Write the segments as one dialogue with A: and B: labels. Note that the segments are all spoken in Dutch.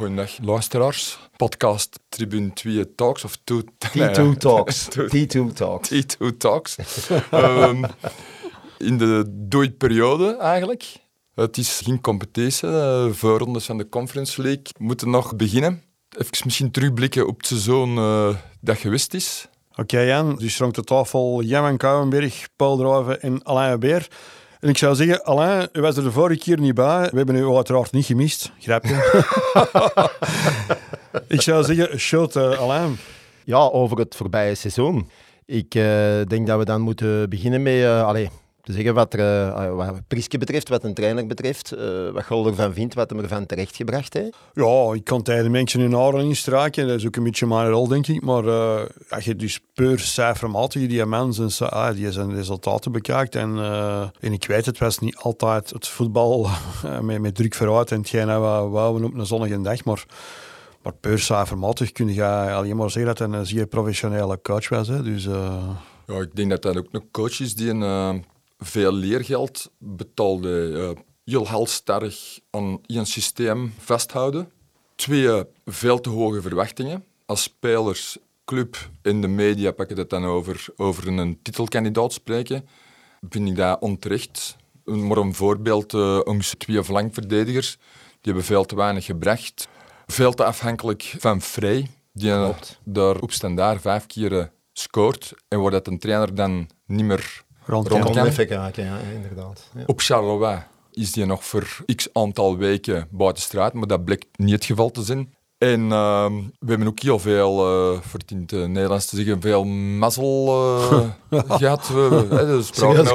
A: Goedendag luisteraars. Podcast Tribune 2 Talks of Two...
B: T2 Talks. T2 Talks.
A: T2 Talks. um, in de dooidperiode eigenlijk. Het is geen competitie. De voorrondes van de Conference League moeten nog beginnen. Even misschien terugblikken op het seizoen uh, dat geweest is.
C: Oké okay, Jan, dus rond de tafel Jan Kouwenberg, Paul Druiven en Alain Beer. En ik zou zeggen, Alain, u was er de vorige keer niet bij. We hebben u uiteraard niet gemist. Grapje. ik zou zeggen, shot uh, Alain.
B: Ja, over het voorbije seizoen. Ik uh, denk dat we dan moeten beginnen met... Uh, allez, te zeggen wat, er, uh, wat Priske betreft, wat een trainer betreft, uh, wat Gol ervan vindt, wat hem ervan terechtgebracht heeft?
C: Ja, ik kan tegen de mensen in oren instraken. Dat is ook een beetje mijn rol, denk ik. Maar uh, als je dus puur cijfermatig die mensen ah, die zijn resultaten bekijkt. En, en ik weet, het was niet altijd het voetbal met, met druk vooruit en hetgeen dat we wouden op een zonnige dag. Maar maar puur cijfermatig kun je alleen maar zeggen dat hij een zeer professionele coach was. Hè. Dus,
A: Ja, ik denk dat dat ook een coach is die een veel leergeld betaalde, uh, heel halstarrig aan een systeem vasthouden. Twee, veel te hoge verwachtingen. Als spelers, club en de media pakken het dan over, over een titelkandidaat spreken, vind ik dat onterecht. Maar een voorbeeld, uh, onze twee flankverdedigers, die hebben veel te weinig gebracht. Veel te afhankelijk van Frey, die daar op standaard vijf keer scoort. En waar dat een trainer dan niet meer
B: rond, rond ja, inderdaad. Ja.
A: Op Charleroi is die nog voor x aantal weken buiten straat, maar dat bleek niet het geval te zijn. En uh, we hebben ook heel veel, uh, voor het in het Nederlands te zeggen, veel mazzel uh, gehad. We, he, dus over,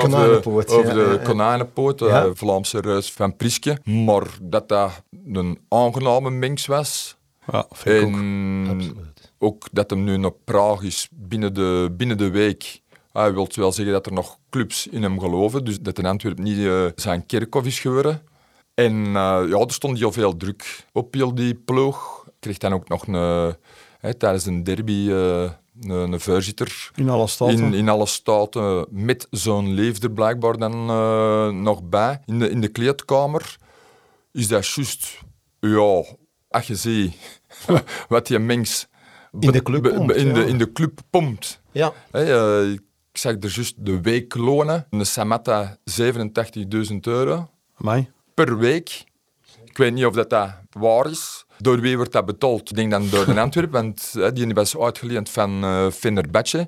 A: over de konijnenpoot, ja. Vlaamse reus van Priske. Maar dat dat een aangename mix was.
C: Ja, vind
A: en ook. Absoluut. ook dat hem nu naar Praag is binnen de, binnen de week hij wil wel zeggen dat er nog clubs in hem geloven, dus dat in Antwerpen niet uh, zijn kerkhof is geworden. En uh, ja, er stond heel veel druk op heel die ploeg. Kreeg dan ook nog een, hè, tijdens een derby een, een voorzitter.
C: In alle staten.
A: In, in alle staten, met zo'n leefder blijkbaar dan nog bij. In de, in de kleedkamer is dat juist, ja, als je ziet wat je mens
B: in de club pompt.
A: In, de, in de club pompt.
B: Ja.
A: Hey, ik zag er juist de weeklonen. Een Samatta 87.000 euro.
C: Amai.
A: Per week. Ik weet niet of dat, dat waar is. Door wie wordt dat betaald? Ik denk dan door de Antwerpen, want hè, die was uitgeleend van uh, Fenerbahce.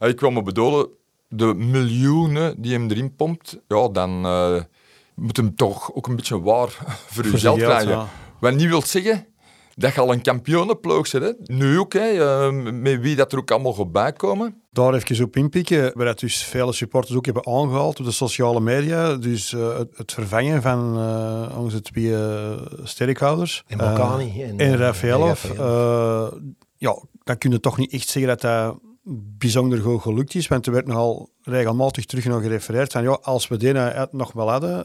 A: Uh, ik wil me bedoelen, de miljoenen die hem erin pompt, ja, dan uh, moet hem toch ook een beetje waar voor uw geld krijgen. Wat niet wil zeggen dat je al een kampioenenploeg zit. Hè? Nu ook, hè, uh, met wie dat er ook allemaal gaat bijkomen.
C: Daar even op inpikken, waar dat dus vele supporters ook hebben aangehaald op de sociale media. Dus uh, het, het, vervangen van uh, onze twee sterkhouders.
B: En Bocani.
C: en, en Rafaelov. ja, dan kun je toch niet echt zeggen dat dat bijzonder goed gelukt is. Want er werd nogal regelmatig terug nog gerefereerd van ja, als we die nog wel hadden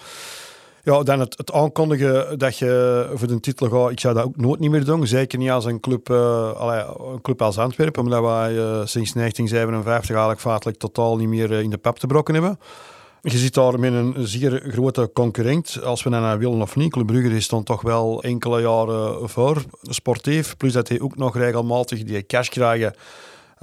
C: ja, dan het, het, aankondigen dat je voor de titel gaat, ik zou dat ook nooit niet meer doen. Zeker niet als een club, allee, een club als Antwerpen, omdat wij uh, sinds 1957 eigenlijk feitelijk totaal niet meer uh, in de pap te brokken hebben. Je zit daar met een zeer grote concurrent, als we dat nou willen of niet. Club Brugge is dan toch wel enkele jaren voor, sportief. Plus dat hij ook nog regelmatig die cash krijgen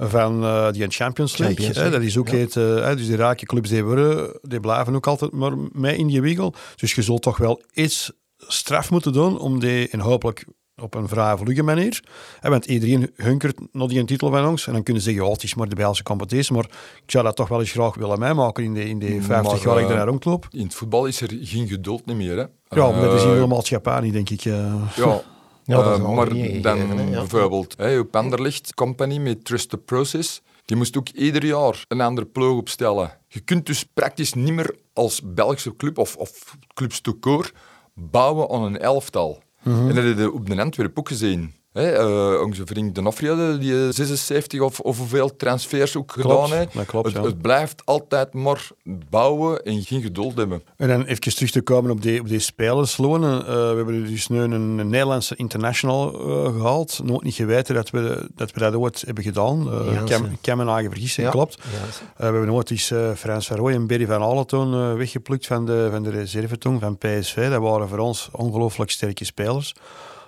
C: van uh, die Champions League. Champions League. Hè, dat is ook ja. het, uh, dus die rake clubs die, worden, die blijven ook altijd maar mee in die wiegel. Dus je zult toch wel iets straf moeten doen om die, en hopelijk op een vrij vlugge manier. Hè, want iedereen hunkert nog die een titel van ons. En dan kunnen ze zeggen, ja, het is maar de Belgische competitie. Maar ik zou dat toch wel eens graag willen meemaken in de, in de 50 jaar dat ik daar rondloop.
A: In het voetbal is er geen geduld meer. Hè?
C: Ja, maar dat is in maatschappij niet, denk ik.
A: Ja, Ja, uh, maar dan bijvoorbeeld hey, op Anderlicht Company met Trust the Process. Die moest ook ieder jaar een andere ploeg opstellen. Je kunt dus praktisch niet meer als Belgische club of, of clubs toekoor bouwen aan een elftal. Mm -hmm. En dat heb je op de Antwerpen ook gezien. Hey, uh, onze vriend die 76 of, of hoeveel transfers ook gedaan heeft.
C: Klopt,
A: het,
C: ja.
A: het, blijft altijd maar bouwen en geen geduld hebben.
C: En dan even terug te komen op die, op die spelerslonen. Uh, we hebben dus nu een, een Nederlandse international uh, gehaald. Nooit niet geweten dat we, dat we dat ooit hebben gedaan. Uh, me eigen vergissen, ja. klopt. we hebben nooit eens Frans van Rooij en Berry van Aletoon weggeplukt van de, van de reserve van PSV. Dat waren voor ons ongelooflijk sterke spelers.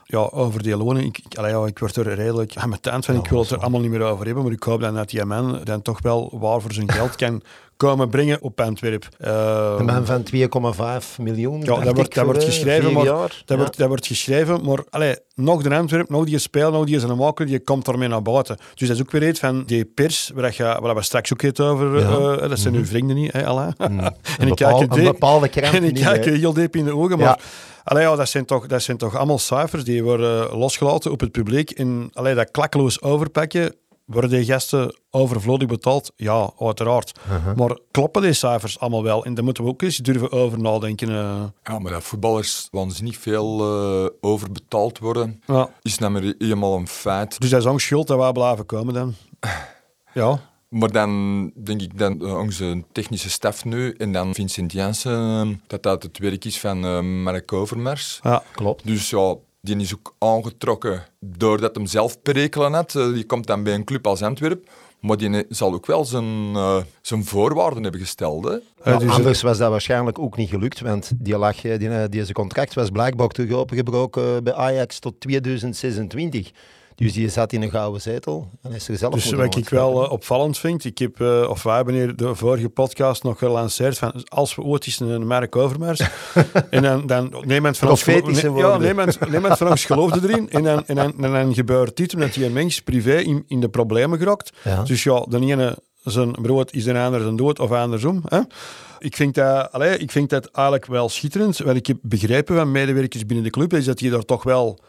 C: Ja, over die lonen. Ik, ik, allee, ja, ik word er redelijk aan mijn tent van. Ik wil het er allemaal niet meer over hebben. Maar ik hoop dan dat die man dan toch wel waar voor zijn geld kan komen brengen op Antwerp. Uh,
B: een man van 2,5 miljoen.
C: Ja, dat wordt, dat wordt geschreven. Maar, dat, ja. wordt, dat wordt geschreven. Maar allee, nog de Antwerp, nog die speel, nog die is een maker, die komt ermee naar buiten. Dus dat is ook weer iets van die pers, waar, je, waar we straks ook het over. Ja. Uh, dat zijn mm uw vrienden niet, hè, Alain? Mm. en
B: een ik kijk je een bepaalde
C: En ik kijk heel diep in de ogen, maar. Ja. Allee, ja, dat, zijn toch, dat zijn toch allemaal cijfers die worden losgelaten op het publiek. En allee, dat klakkeloos overpakken, worden die gasten overvloedig betaald? Ja, uiteraard. Uh-huh. Maar kloppen die cijfers allemaal wel? En daar moeten we ook eens durven over nadenken. Uh.
A: Ja, maar dat voetballers waanzinnig veel uh, overbetaald worden, ja. is namelijk helemaal een feit.
C: Dus dat is ook schuld dat wij blijven komen dan? ja.
A: Maar dan denk ik dan uh, onze technische staf nu en dan Vincent Janssen, dat dat het werk is van Mark Overmars.
C: Ja, klopt.
A: Dus ja, die is ook aangetrokken doordat hem zelf perikelen had. Uh, die komt dan bij een club als Antwerp. Maar die zal ook wel zijn, uh, zijn voorwaarden hebben gesteld. Hè?
B: Ja, dus anders was dat waarschijnlijk ook niet gelukt, want die, lag, die, deze contract was blijkbaar terug opengebroken bij Ajax tot 2026. Dus die zat in een gouden zetel en is er zelf
C: Dus wat ik wel uh, opvallend vind, ik heb, uh, of wij hebben hier de vorige podcast nog gelanceerd van als we ooit eens een merk overmars en dan, dan niemand van ons geloof, ja, niemand, niemand van ons geloofde erin en dan, en dan, en dan gebeurt dit omdat die mens privé in, in de problemen geraakt. Ja. Dus ja, de ene zijn brood is de ander zijn dood of andersom. Hè? Ik, vind dat, allez, ik vind dat eigenlijk wel schitterend. Wat ik heb begrepen van medewerkers binnen de club is dat je daar toch wel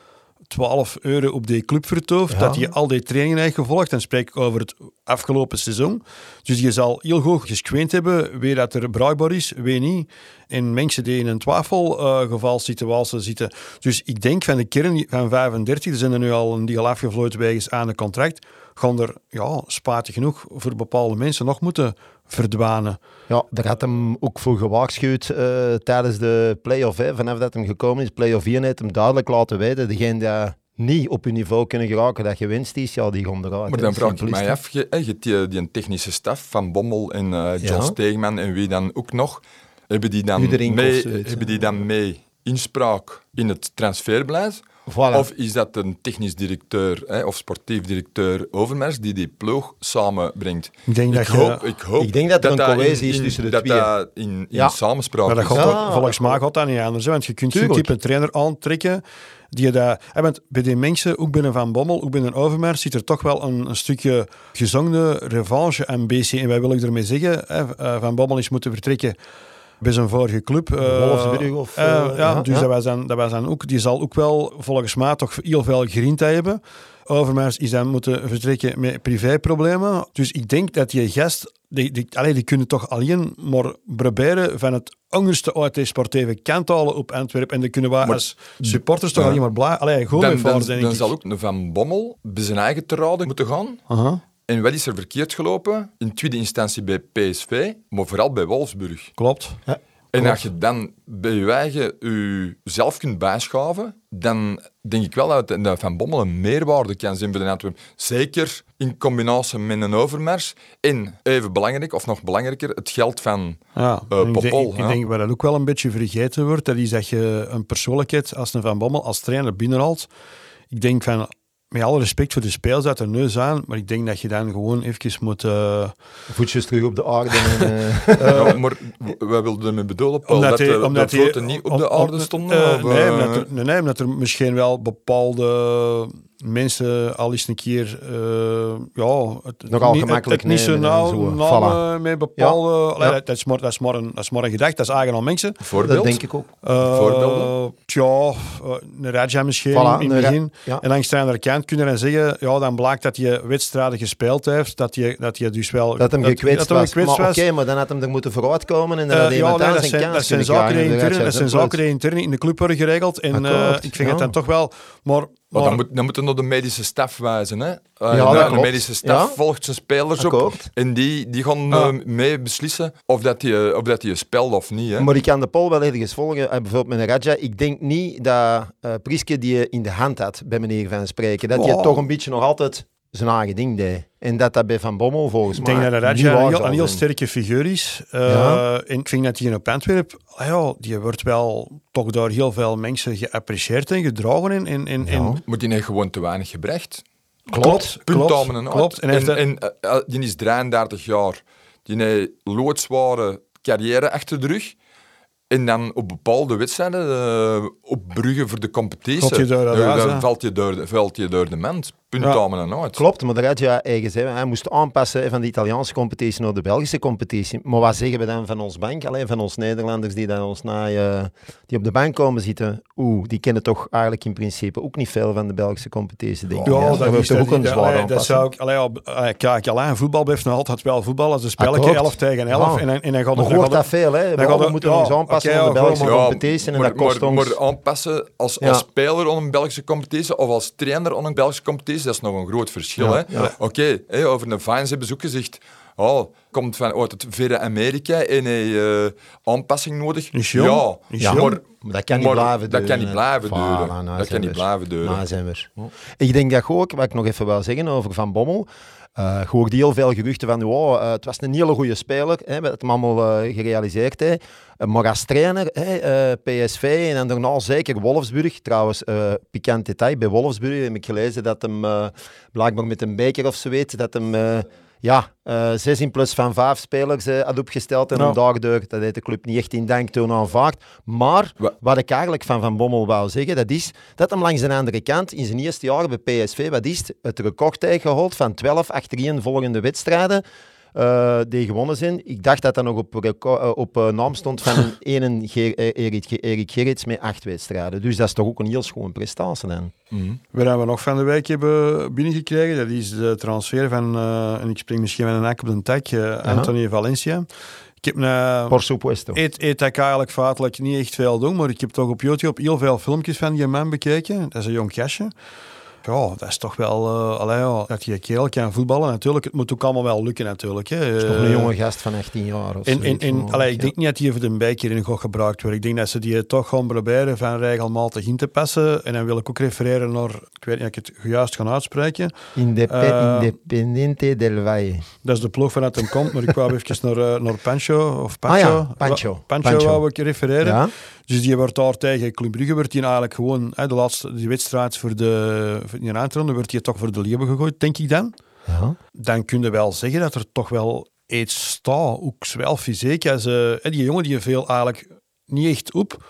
C: 12 euro op die club vertoofd, dat je al die trainingen heeft gevolgd. Dan spreek ik over het afgelopen seizoen. Dus je zal heel goed gescreend hebben wie dat er bruikbaar is, wie niet. En mensen die in een twijfelgevalssituatie uh, zitten. Dus ik denk van de kern van 35, er zijn er nu al een deel afgevloeid wegens aan de contract, gaan er, ja, spaatig genoeg, voor bepaalde mensen nog moeten verdwanen.
B: Ja, daar had hem ook voor gewaarschuwd uh, tijdens de play-off. Hè. Vanaf dat hem gekomen is, play-off 4, heeft hem duidelijk laten weten. Degene die niet op hun niveau kunnen geraken, dat gewinst is, ja, die gaan eruit.
A: Maar dan vraag ik mij af, je, je die, die technische staf van Bommel en uh, John ja. Steegman en wie dan ook nog, hebben die dan, mee, hebben die dan mee inspraak in het transferbeleid?
B: Voilà.
A: Of is dat een technisch directeur hè, of sportief directeur Overmars die die ploeg samenbrengt?
C: Ik denk, dat,
A: hoop, ik, hoop
B: ik denk dat, er een cohesie is tussen de
A: dat
B: twee.
A: Dat in, in ja. samenspraak
C: maar dat gaat ja. volgens mij gaat dat niet anders. Want je kunt zo'n type trainer aantrekken die dat, want bij die mensen, ook binnen Van Bommel, ook binnen Overmars, zit er toch wel een, een stukje gezonde revanche ambitie. En wij willen ermee zeggen, hè, Van Bommel is moeten vertrekken bij zijn vorige club.
B: Wolfsburg of... Uh,
C: ja, ja, dus ja. Dat, was dan, dat was dan ook... Die zal ook wel volgens mij toch heel veel grinta hebben. Overmars is dan moeten vertrekken met privéproblemen. Dus ik denk dat die gast... Die, die, allee, die kunnen toch alleen maar proberen van het onderste uit de sportieve kant halen op Antwerpen. En dan kunnen wij maar, als supporters toch alleen maar blij... Allee, goed
A: dan,
C: dan,
A: dan, dan zal ook Van Bommel bij zijn eigen te raden moeten gaan.
C: Uh -huh.
A: En wat is er verkeerd gelopen? In tweede instantie bij PSV, maar vooral bij Wolfsburg.
C: Klopt. Ja,
A: en als je dan bij je eigen jezelf kunt bijschaven, dan denk ik wel dat, dat Van Bommel een meerwaarde kan zijn bij de Antwerpen. Zeker in combinatie met een overmars. En even belangrijk, of nog belangrijker, het geld van
C: ja,
A: uh, Popol.
C: Ik denk, ik denk waar dat ook wel een beetje vergeten wordt, dat is dat je een persoonlijkheid als een Van Bommel als trainer binnenhaalt. Ik denk van met alle respect voor de speels dat er nu zijn, maar ik denk dat je dan gewoon even moet... Uh...
B: Voetjes terug op de aarde. En,
A: uh... ja, maar wij wilden ermee bedoelen, Paul, omdat dat, die, omdat de niet op de aarde stonden?
C: Uh, nee, omdat er, nee, omdat er misschien wel bepaalde mensen al eens een keer uh, ja, het,
B: Nogal niet, gemakkelijk
C: het, het niet zo nauw namen met bepaalde... Ja. Ja. Dat, is maar, dat, is maar een, dat is maar een gedachte, dat is eigenlijk al mensen.
A: Voorbeeld?
B: Dat denk ik ook.
A: Uh, Voorbeelden?
C: Tja, uh, een Raja misschien voilà, in het begin. Ja. En langs de andere kant kunnen dan zeggen, ja, dan blijkt dat je wedstrijden gespeeld heeft, dat je, dat je dus wel...
B: Dat hem gekwetst dat, was. Dat was. Oké, okay, maar dan had hem er moeten vooruitkomen en dan had
C: ja, nee, dat, zijn, dat zijn zaken intern, dat zijn zaken die intern in de club worden geregeld. En ik vind het dan toch wel... Maar
A: maar, maar dan, moet, dan naar de medische staf wijzen. Hè? Uh, ja, de, de medische staf ja. volgt zijn spelers op. En die, die gaan ja. uh, mee beslissen of dat die, of dat die speelt of niet. Hè?
B: Maar ik kan de Paul wel ergens volgen. Uh, bijvoorbeeld met Raja. Ik denk niet dat Priske die in de hand had, bij meneer Van Spreken. Dat je toch een beetje nog altijd zijn eigen ding deed. En dat dat bij Van Bommel volgens
C: Ik
B: mij
C: denk dat Radja een, heel, een heel sterke figuur is. Eh,
B: Ja.
C: En ik vind dat hij op Antwerp, ah ja, die wordt wel toch door heel veel mensen geapprecieerd en gedragen. En, en, en,
B: Ja.
C: en-
A: Maar die heeft gewoon te weinig gebracht.
C: klopt,
A: Punt
C: klopt. En hij
A: en, en, eh, die is 33 jaar. Die heeft loodzware carrière achter de rug. En dan op bepaalde wedstrijden, eh, op bruggen voor de competitie,
C: Valt je door de
A: eh,
C: huis,
A: dan
C: hè?
A: valt je door de, valt je door de mand.
C: Ja.
B: Klopt, maar daar had je eigen zeggen. Hij moest aanpassen van de Italiaanse competitie naar de Belgische competitie. Maar wat zeggen we dan van ons bank? Alleen van ons Nederlanders die, dan ons na, eh, die op de bank komen zitten. Oeh, die kennen toch eigenlijk in principe ook niet veel van de Belgische competitie, denk ik.
C: Ja, dat is
B: toch
C: dat
B: ook een zware
C: Dat
B: aanpassing.
C: zou ik, allee, ja, allee, kijk, alleen voetbal blijft nog altijd wel voetbal. Als een spelletje
B: klopt.
C: 11 tegen 11.
B: Ja.
C: En, dan- en dan gaat
B: Maar hoort
C: dan
B: dat veel, hè?
C: gaat
B: We moeten
C: ja,
B: ons aanpassen aan de Belgische competitie en
A: maar,
B: dat kost
A: maar,
B: ons...
A: maar aanpassen als, speler aan een Belgische competitie of als trainer aan een Belgische competitie, dat is nog een groot verschil.
B: Ja.
A: Oké, hè, over de Vines hebben ze ook gezegd, oh, komt van uit het verre Amerika en hij eh, aanpassing nodig. Ja,
B: Ja,
A: maar,
B: Maar dat kan niet
A: maar
B: blijven
A: dat
B: duren.
A: kan niet blijven
B: Voilà,
A: duren.
B: nou
A: dat kan niet blijven duren.
B: Nou zijn we. Ik denk dat ook, wat ik nog even wil zeggen over Van Bommel, je hoorde heel veel geruchten van, wow, eh, het was een hele goede speler, hè, we het allemaal eh, gerealiseerd. Hè. Maar als trainer, hè, PSV en dan daarna zeker Wolfsburg. Trouwens, pikant detail, bij Wolfsburg heb ik gelezen dat hem blijkbaar met een beker of zo weet, dat hem... ja, 6 in plus van 5 spelers eh, had opgesteld en hem daardoor, dat heeft de club niet echt in danktoon aanvaard. Maar
A: Wa-
B: wat ik eigenlijk van Van Bommel wou zeggen, dat is dat hem langs de andere kant in zijn eerste jaar bij PSV, wat is het, het record heeft gehaald van 12 achtereenvolgende wedstrijden eh, die gewonnen zijn. Ik dacht dat dat nog op, eh, op eh, naam stond van Ger- eh, Erik, Erik Gerrits met acht wedstrijden. Dus dat is toch ook een heel schoon prestatie dan.
A: Mhm.
C: Wat hebben we nog van de week hebben binnengekregen, dat is de transfer van, eh, en ik spring misschien met een hak op de tak, eh, Anthony Valencia. Ik heb een...
B: Por supuesto.
C: Eet, eet dat ik eigenlijk feitelijk niet echt veel doen, maar ik heb toch op YouTube heel veel filmpjes van die man bekeken. Dat is een jong gastje. Ja, dat is toch wel... eh allee, ja, dat je kerel kan voetballen. Natuurlijk, het moet ook allemaal wel lukken natuurlijk. Hè.
B: Dat is
C: Eh,
B: een jonge gast van 18 jaar of
C: en, en,
B: zoiets,
C: en,
B: maar,
C: allee, ik denk niet dat die voor de bijkeer in gaat gebruikt worden. Ik denk dat ze die toch gaan proberen van regelmatig in te passen. En dan wil ik ook refereren naar, ik weet niet of ik het juist ga uitspreken.
B: Indepe-
C: Eh,
B: Independiente del Valle.
C: Dat is de ploeg vanuit hem komt, maar ik wou even naar, eh, naar Pancho. Of
B: Ah
C: Pancho.
B: ja, Pancho.
C: Pancho,
B: Pancho.
C: wou ik refereren.
B: Ja?
C: Dus die wordt daar tegen Club Brugge, wordt die eigenlijk gewoon, hè, de laatste die wedstrijd voor de, voor die eindronde, wordt die toch voor de leeuwen gegooid, denk ik dan.
B: Ja.
C: Dan kun je wel zeggen dat er toch wel iets staat, ook zowel fysiek als... die jongen die veel eigenlijk niet echt op,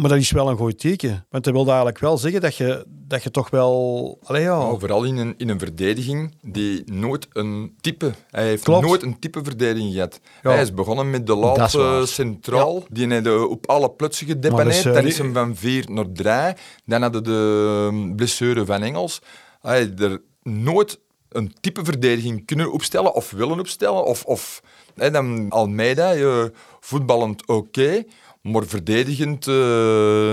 C: maar dat is wel een goed teken. Want dat wil eigenlijk wel zeggen dat je, dat je toch wel... Allee, ja,
A: vooral in een, in een verdediging die nooit een type... Hij heeft
C: Klopt.
A: nooit een type verdediging gehad.
C: Ja.
A: Hij is begonnen met de
B: Dat
A: laat
B: is waar.
A: eh, centraal. Die eh, op alle plutsen gedepaneerd.
C: is, eh,
A: Dan is hem van 4 naar 3. Dan hadden de eh, blessure van Engels. Hij er nooit een type verdediging kunnen opstellen of willen opstellen. Of, of hè, dan Almeida, eh, voetballend oké, maar verdedigend eh,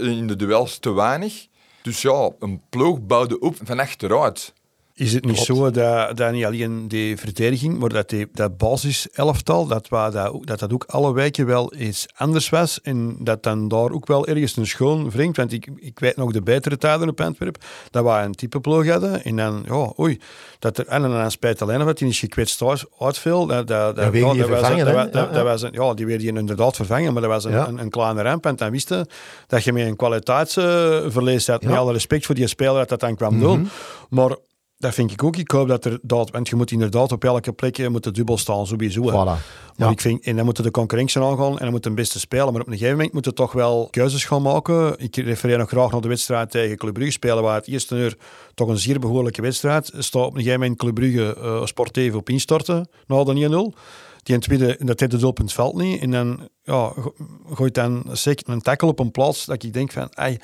A: in de duels te weinig. Dus ja, een ploeg bouwde op van achteruit.
C: Is het niet
B: Klopt.
C: zo dat, dat niet alleen die verdediging, maar dat die, dat basiselftal, dat, wa- dat, ook- dat dat ook alle wijken wel iets anders was en dat dan daar ook wel ergens een schoon wringt? Want ik, ik weet nog de betere tijden op Antwerp, dat we een type ploeg hadden en dan, ja, oei, dat er, en dan spijt alleen wat die is gekwetst uitviel. Dat, dat,
B: weer
C: ja,
B: die
C: dat was, dat, dat, dat was een, ja, die werd je inderdaad vervangen, maar dat was een,
B: Ja.
C: een, een kleine ramp en dan wist je dat je met een kwaliteitsverlies had. Met alle respect voor die speler dat dat dan kwam doen. Maar dat vind ik ook. Ik hoop dat er dat, want je moet inderdaad op elke plek je moet de dubbel staan, sowieso. hè.
B: Voilà.
C: Maar
B: Ja.
C: ik vind, en dan moeten de concurrentie aangaan en dan moet een beste spelen. Maar op een gegeven moment moeten toch wel keuzes gaan maken. Ik refereer nog graag naar de wedstrijd tegen Club Brugge. Spelen waar het eerste uur toch een zeer behoorlijke wedstrijd. Staat op een gegeven moment Club Brugge eh, sportief op instorten na de 1-0. Die in tweede, dat derde doelpunt valt niet. En dan ja, go- gooit dan zeker een tackle op een plaats dat ik denk van... Ai,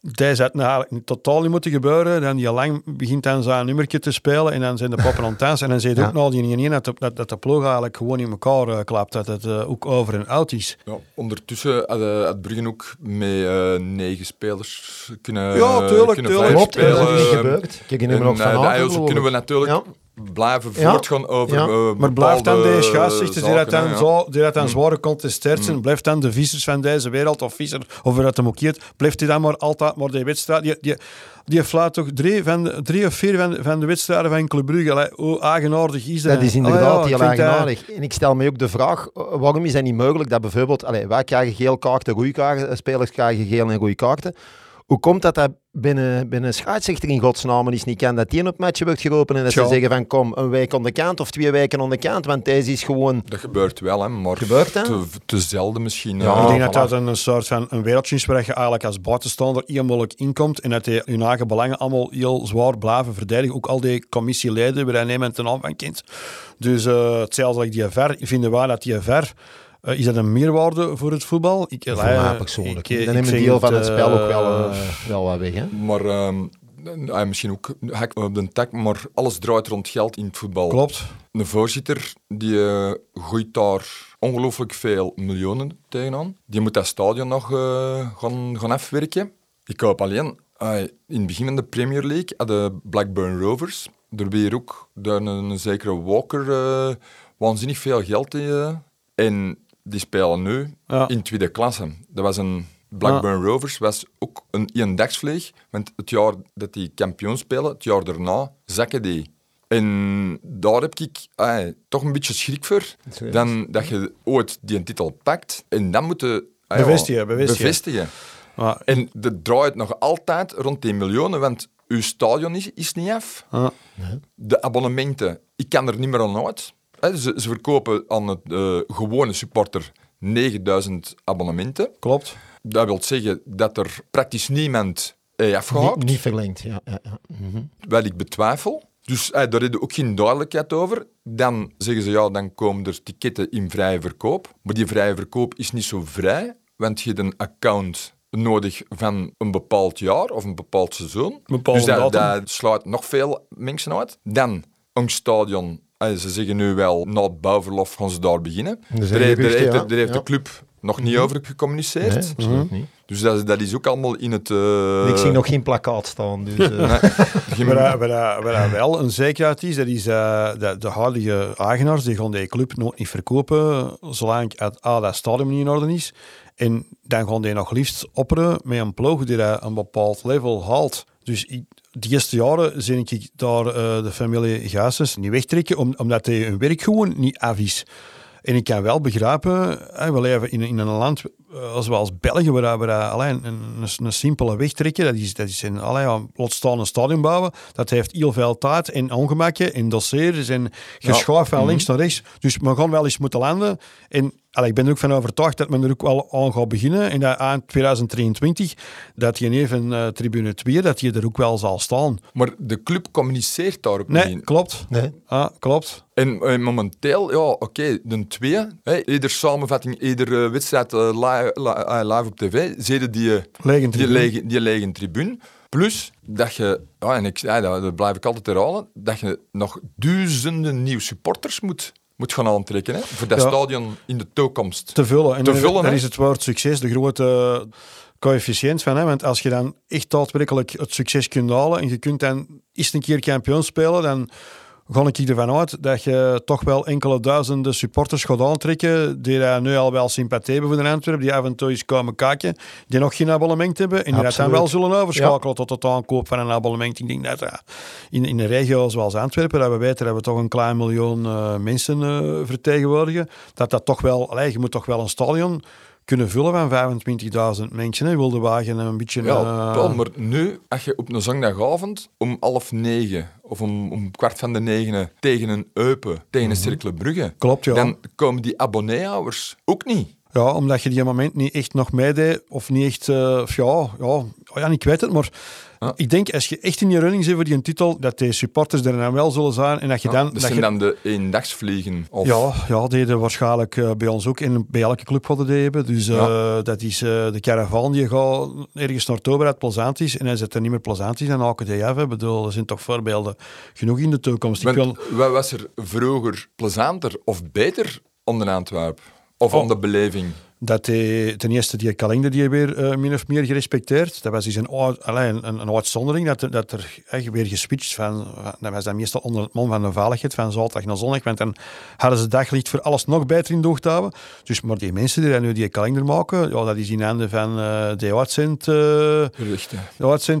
C: dat had nou eigenlijk totaal niet moeten gebeuren. Dan die lang begint dan zijn nummertje te spelen en dan zijn de poppen aan het dansen. En dan zie je
B: Ja.
C: ook nou die 1 dat, de- dat, dat de ploeg eigenlijk gewoon in elkaar eh, klapt. Dat het eh, ook over en out is.
A: Ja, ondertussen had, eh, had Brugge ook met eh, negen spelers kunnen,
C: Ja, tuurlijk,
A: kunnen
C: tuurlijk.
B: Klopt, dat is niet gebeurd. Me
A: En,
B: nog van
A: de kunnen we natuurlijk
B: Ja.
A: Blijven
B: Ja.
A: voortgaan over
B: Ja.
A: eh,
C: Maar blijft dan deze gasten die dat dan,
A: ja.
C: zo, die dat dan zwaar gecontesteerd zijn, blijft dan de vissers van deze wereld, of visser, of dat hem ook heet, blijft hij dan maar altijd maar die wedstrijd, die, die, die fluit toch drie, van de, drie of vier van, van de wedstrijden van Club Brugge. Allee, Hoe eigenaardig is dat?
B: Dat is
C: Allee,
B: inderdaad
C: ja,
B: heel
C: vind dat-
B: eigenaardig. En ik stel me ook de vraag, eh, waarom is dat niet mogelijk dat bijvoorbeeld, allee, wij krijgen geel kaarten, rode kaarten, eh, spelers krijgen geel en rode kaarten. Hoe komt dat dat binnen, binnen een scheidsrechter in godsnaam eens niet kan, dat die een op matchen wordt geroepen en dat
C: Tja.
B: ze zeggen van kom, een week aan de kant of twee weken aan de kant, want deze is gewoon...
A: Dat gebeurt wel, hè, maar
B: Gebeurt, hè?
A: Te, te zelden misschien.
B: Ja,
A: eh,
C: ik denk dat
B: voilà.
C: dat een soort van een wereldje is waar je eigenlijk als buitenstaander eenmalig inkomt en dat die hun eigen belangen allemaal heel zwaar blijven verdedigen. Ook al die commissieleden waar niemand ten naam van kent. Dus uh, hetzelfde als die ver, vinden wij dat die ver... Uh, is dat een meerwaarde voor het voetbal? Ik,
B: Voor
C: uh,
B: mij persoonlijk.
C: ik-
B: dan neemt een deel van het
C: eh,
B: spel ook wel, eh, wel wat weg. Hè?
A: Maar ehm, eh, misschien ook hek op de tak, maar alles draait rond geld in het voetbal.
C: Klopt.
A: Een voorzitter die eh, gooit daar ongelooflijk veel miljoenen tegenaan. Die moet dat stadion nog eh, gaan, gaan afwerken. Ik hoop alleen, eh, in het begin van de Premier League hadden Blackburn Rovers, er weer ook daar een, een zekere Walker eh, waanzinnig veel geld in. eh, en die spelen nu
C: Ja.
A: in tweede klasse. Dat was een Blackburn Rovers was ook een eendagsvleeg, want het jaar dat die kampioen spelen, het jaar daarna, zakken die. En daar heb ik toch een beetje schrik voor. Dan dat je ooit die titel pakt en dan moet je ja,
C: Bevestigen, bevestigen.
A: En dat draait nog altijd rond die miljoenen, want uw stadion is, is niet af.
C: ja.
A: De abonnementen, ik kan er niet meer aan uit. Ze, ze verkopen aan het eh, gewone supporter 9000 abonnementen.
C: klopt.
A: Dat wil zeggen dat er praktisch niemand heeft
B: Niet,
A: afgehaakt.
B: niet verlengd, ja. ja, ja. Mhm.
A: Wel, ik betwijfel. Dus eh, daar hebben ook geen duidelijkheid over. Dan zeggen ze, ja, dan komen er ticketten in vrije verkoop. Maar die vrije verkoop is niet zo vrij, want je hebt een account nodig van een bepaald jaar of een bepaald seizoen.
C: bepaalde
A: dus dat,
C: datum.
A: dat sluit nog veel mensen uit. Dan, een stadion, ze zeggen nu wel, na het bouwverlof gaan ze daar beginnen. Daar heeft,
B: ja.
A: de club nog niet over gecommuniceerd.
B: Nee, absoluut niet.
A: Dus dat, dat is ook allemaal in het... eh,
B: ik zie nog geen plakkaat staan. Dus, eh,
A: geen-
C: Waar, wel een zekerheid is, dat is eh, dat de huidige eigenaars die gaan die club nooit niet verkopen, zolang het A, dat stadion niet in orde is. En dan gaan die nog liefst opperen met een ploeg die dat een bepaald level haalt. Dus ik, de eerste jaren zie ik daar eh, de familie Gaases niet wegtrekken, om, omdat die hun werk gewoon niet af is. En ik kan wel begrijpen, we leven in, in een land eh, zoals België, waar we alleen een, een, een simpele weg trekken, dat is, dat is een, allee, ja, laat staan een stadion bouwen, dat heeft heel veel tijd en ongemakken en dossiers en geschuif van links naar rechts. Dus we gaan wel eens moeten landen. En allee, ik ben er ook van overtuigd dat men er ook wel aan gaat beginnen. En dat aan 2023, dat je even uh, tribune 2, dat je er ook wel zal staan.
A: Maar de club communiceert daar ook
C: Nee,
A: niet.
C: klopt.
B: nee.
C: Ah, klopt.
A: En eh, momenteel, ja, oké, de twee, hè, ieder samenvatting, iedere wedstrijd eh, live, eh, live op tv, zeiden die, eh,
C: Lege
A: die,
C: tribune.
A: lege, die lege tribune. Plus dat je, ja, en ik, ja, dat, dat blijf ik altijd herhalen, dat je nog duizenden nieuwe supporters moet, moet gaan aantrekken hè, voor dat
C: Ja.
A: stadion in de toekomst.
C: te vullen. En
A: Te vullen,
C: daar is het woord succes de grote coëfficiënt van. Hè? Want als je dan echt daadwerkelijk het succes kunt halen en je kunt dan eens een keer kampioen spelen, dan ga ik ervan uit dat je toch wel enkele duizenden supporters gaat aantrekken die daar nu al wel sympathie hebben voor de Antwerpen, die af en toe eens komen kijken, die nog geen abonnement hebben en die dat dan
B: Absoluut.
C: wel zullen overschakelen tot het aankoop van een abonnement. Ik denk dat eh, in, in een regio zoals Antwerpen, dat we weten dat we toch een klein miljoen eh, mensen eh, vertegenwoordigen, dat dat toch wel, allee, je moet toch wel een stadion kunnen vullen van 25.000 mensen. Hè. Wilde wagen een beetje...
A: Ja,
C: eh,
A: wel, maar nu, als je op een zondagavond om half negen of om, om kwart van de negen tegen een Eupen, tegen een Cercle Brugge,
C: Klopt, ja.
A: dan komen die abonneehouders ook niet.
C: Ja, omdat je die moment niet echt nog meedeed, of niet echt, eh, ja, ja, ja, ik weet het, maar Ik denk als je echt in die running zit voor die titel, dat de supporters er dan wel zullen zijn en dat je dan...
A: dat
C: dat
A: zijn
C: je,
A: dan de eendagsvliegen. Of,
C: ja, ja, deden waarschijnlijk eh, bij ons ook en bij elke club hadden die hebben. Dus eh, dat is eh, de caravan die gaat ergens naartoe waar het plezant is. En als het er niet meer plezant is, dan haken die af. hè. Ik bedoel, er zijn toch voorbeelden genoeg in de toekomst. Ik
A: Want
C: wil,
A: wat was er vroeger plezanter of beter onder Antwerpen? Of
C: Oh.
A: om de beleving?
C: Dat hij ten eerste die kalender die weer uh, min of meer gerespecteerd. Dat was dus een, alleen, een, een uitzondering dat er, dat er echt weer geswitcht van, dat was dan meestal onder het mond van de veiligheid van zaterdag naar zondag, want dan hadden ze daglicht voor alles nog beter in de houden. Dus maar die mensen die nu die kalender maken, ja, dat is in handen van uh, de uitzend, uh,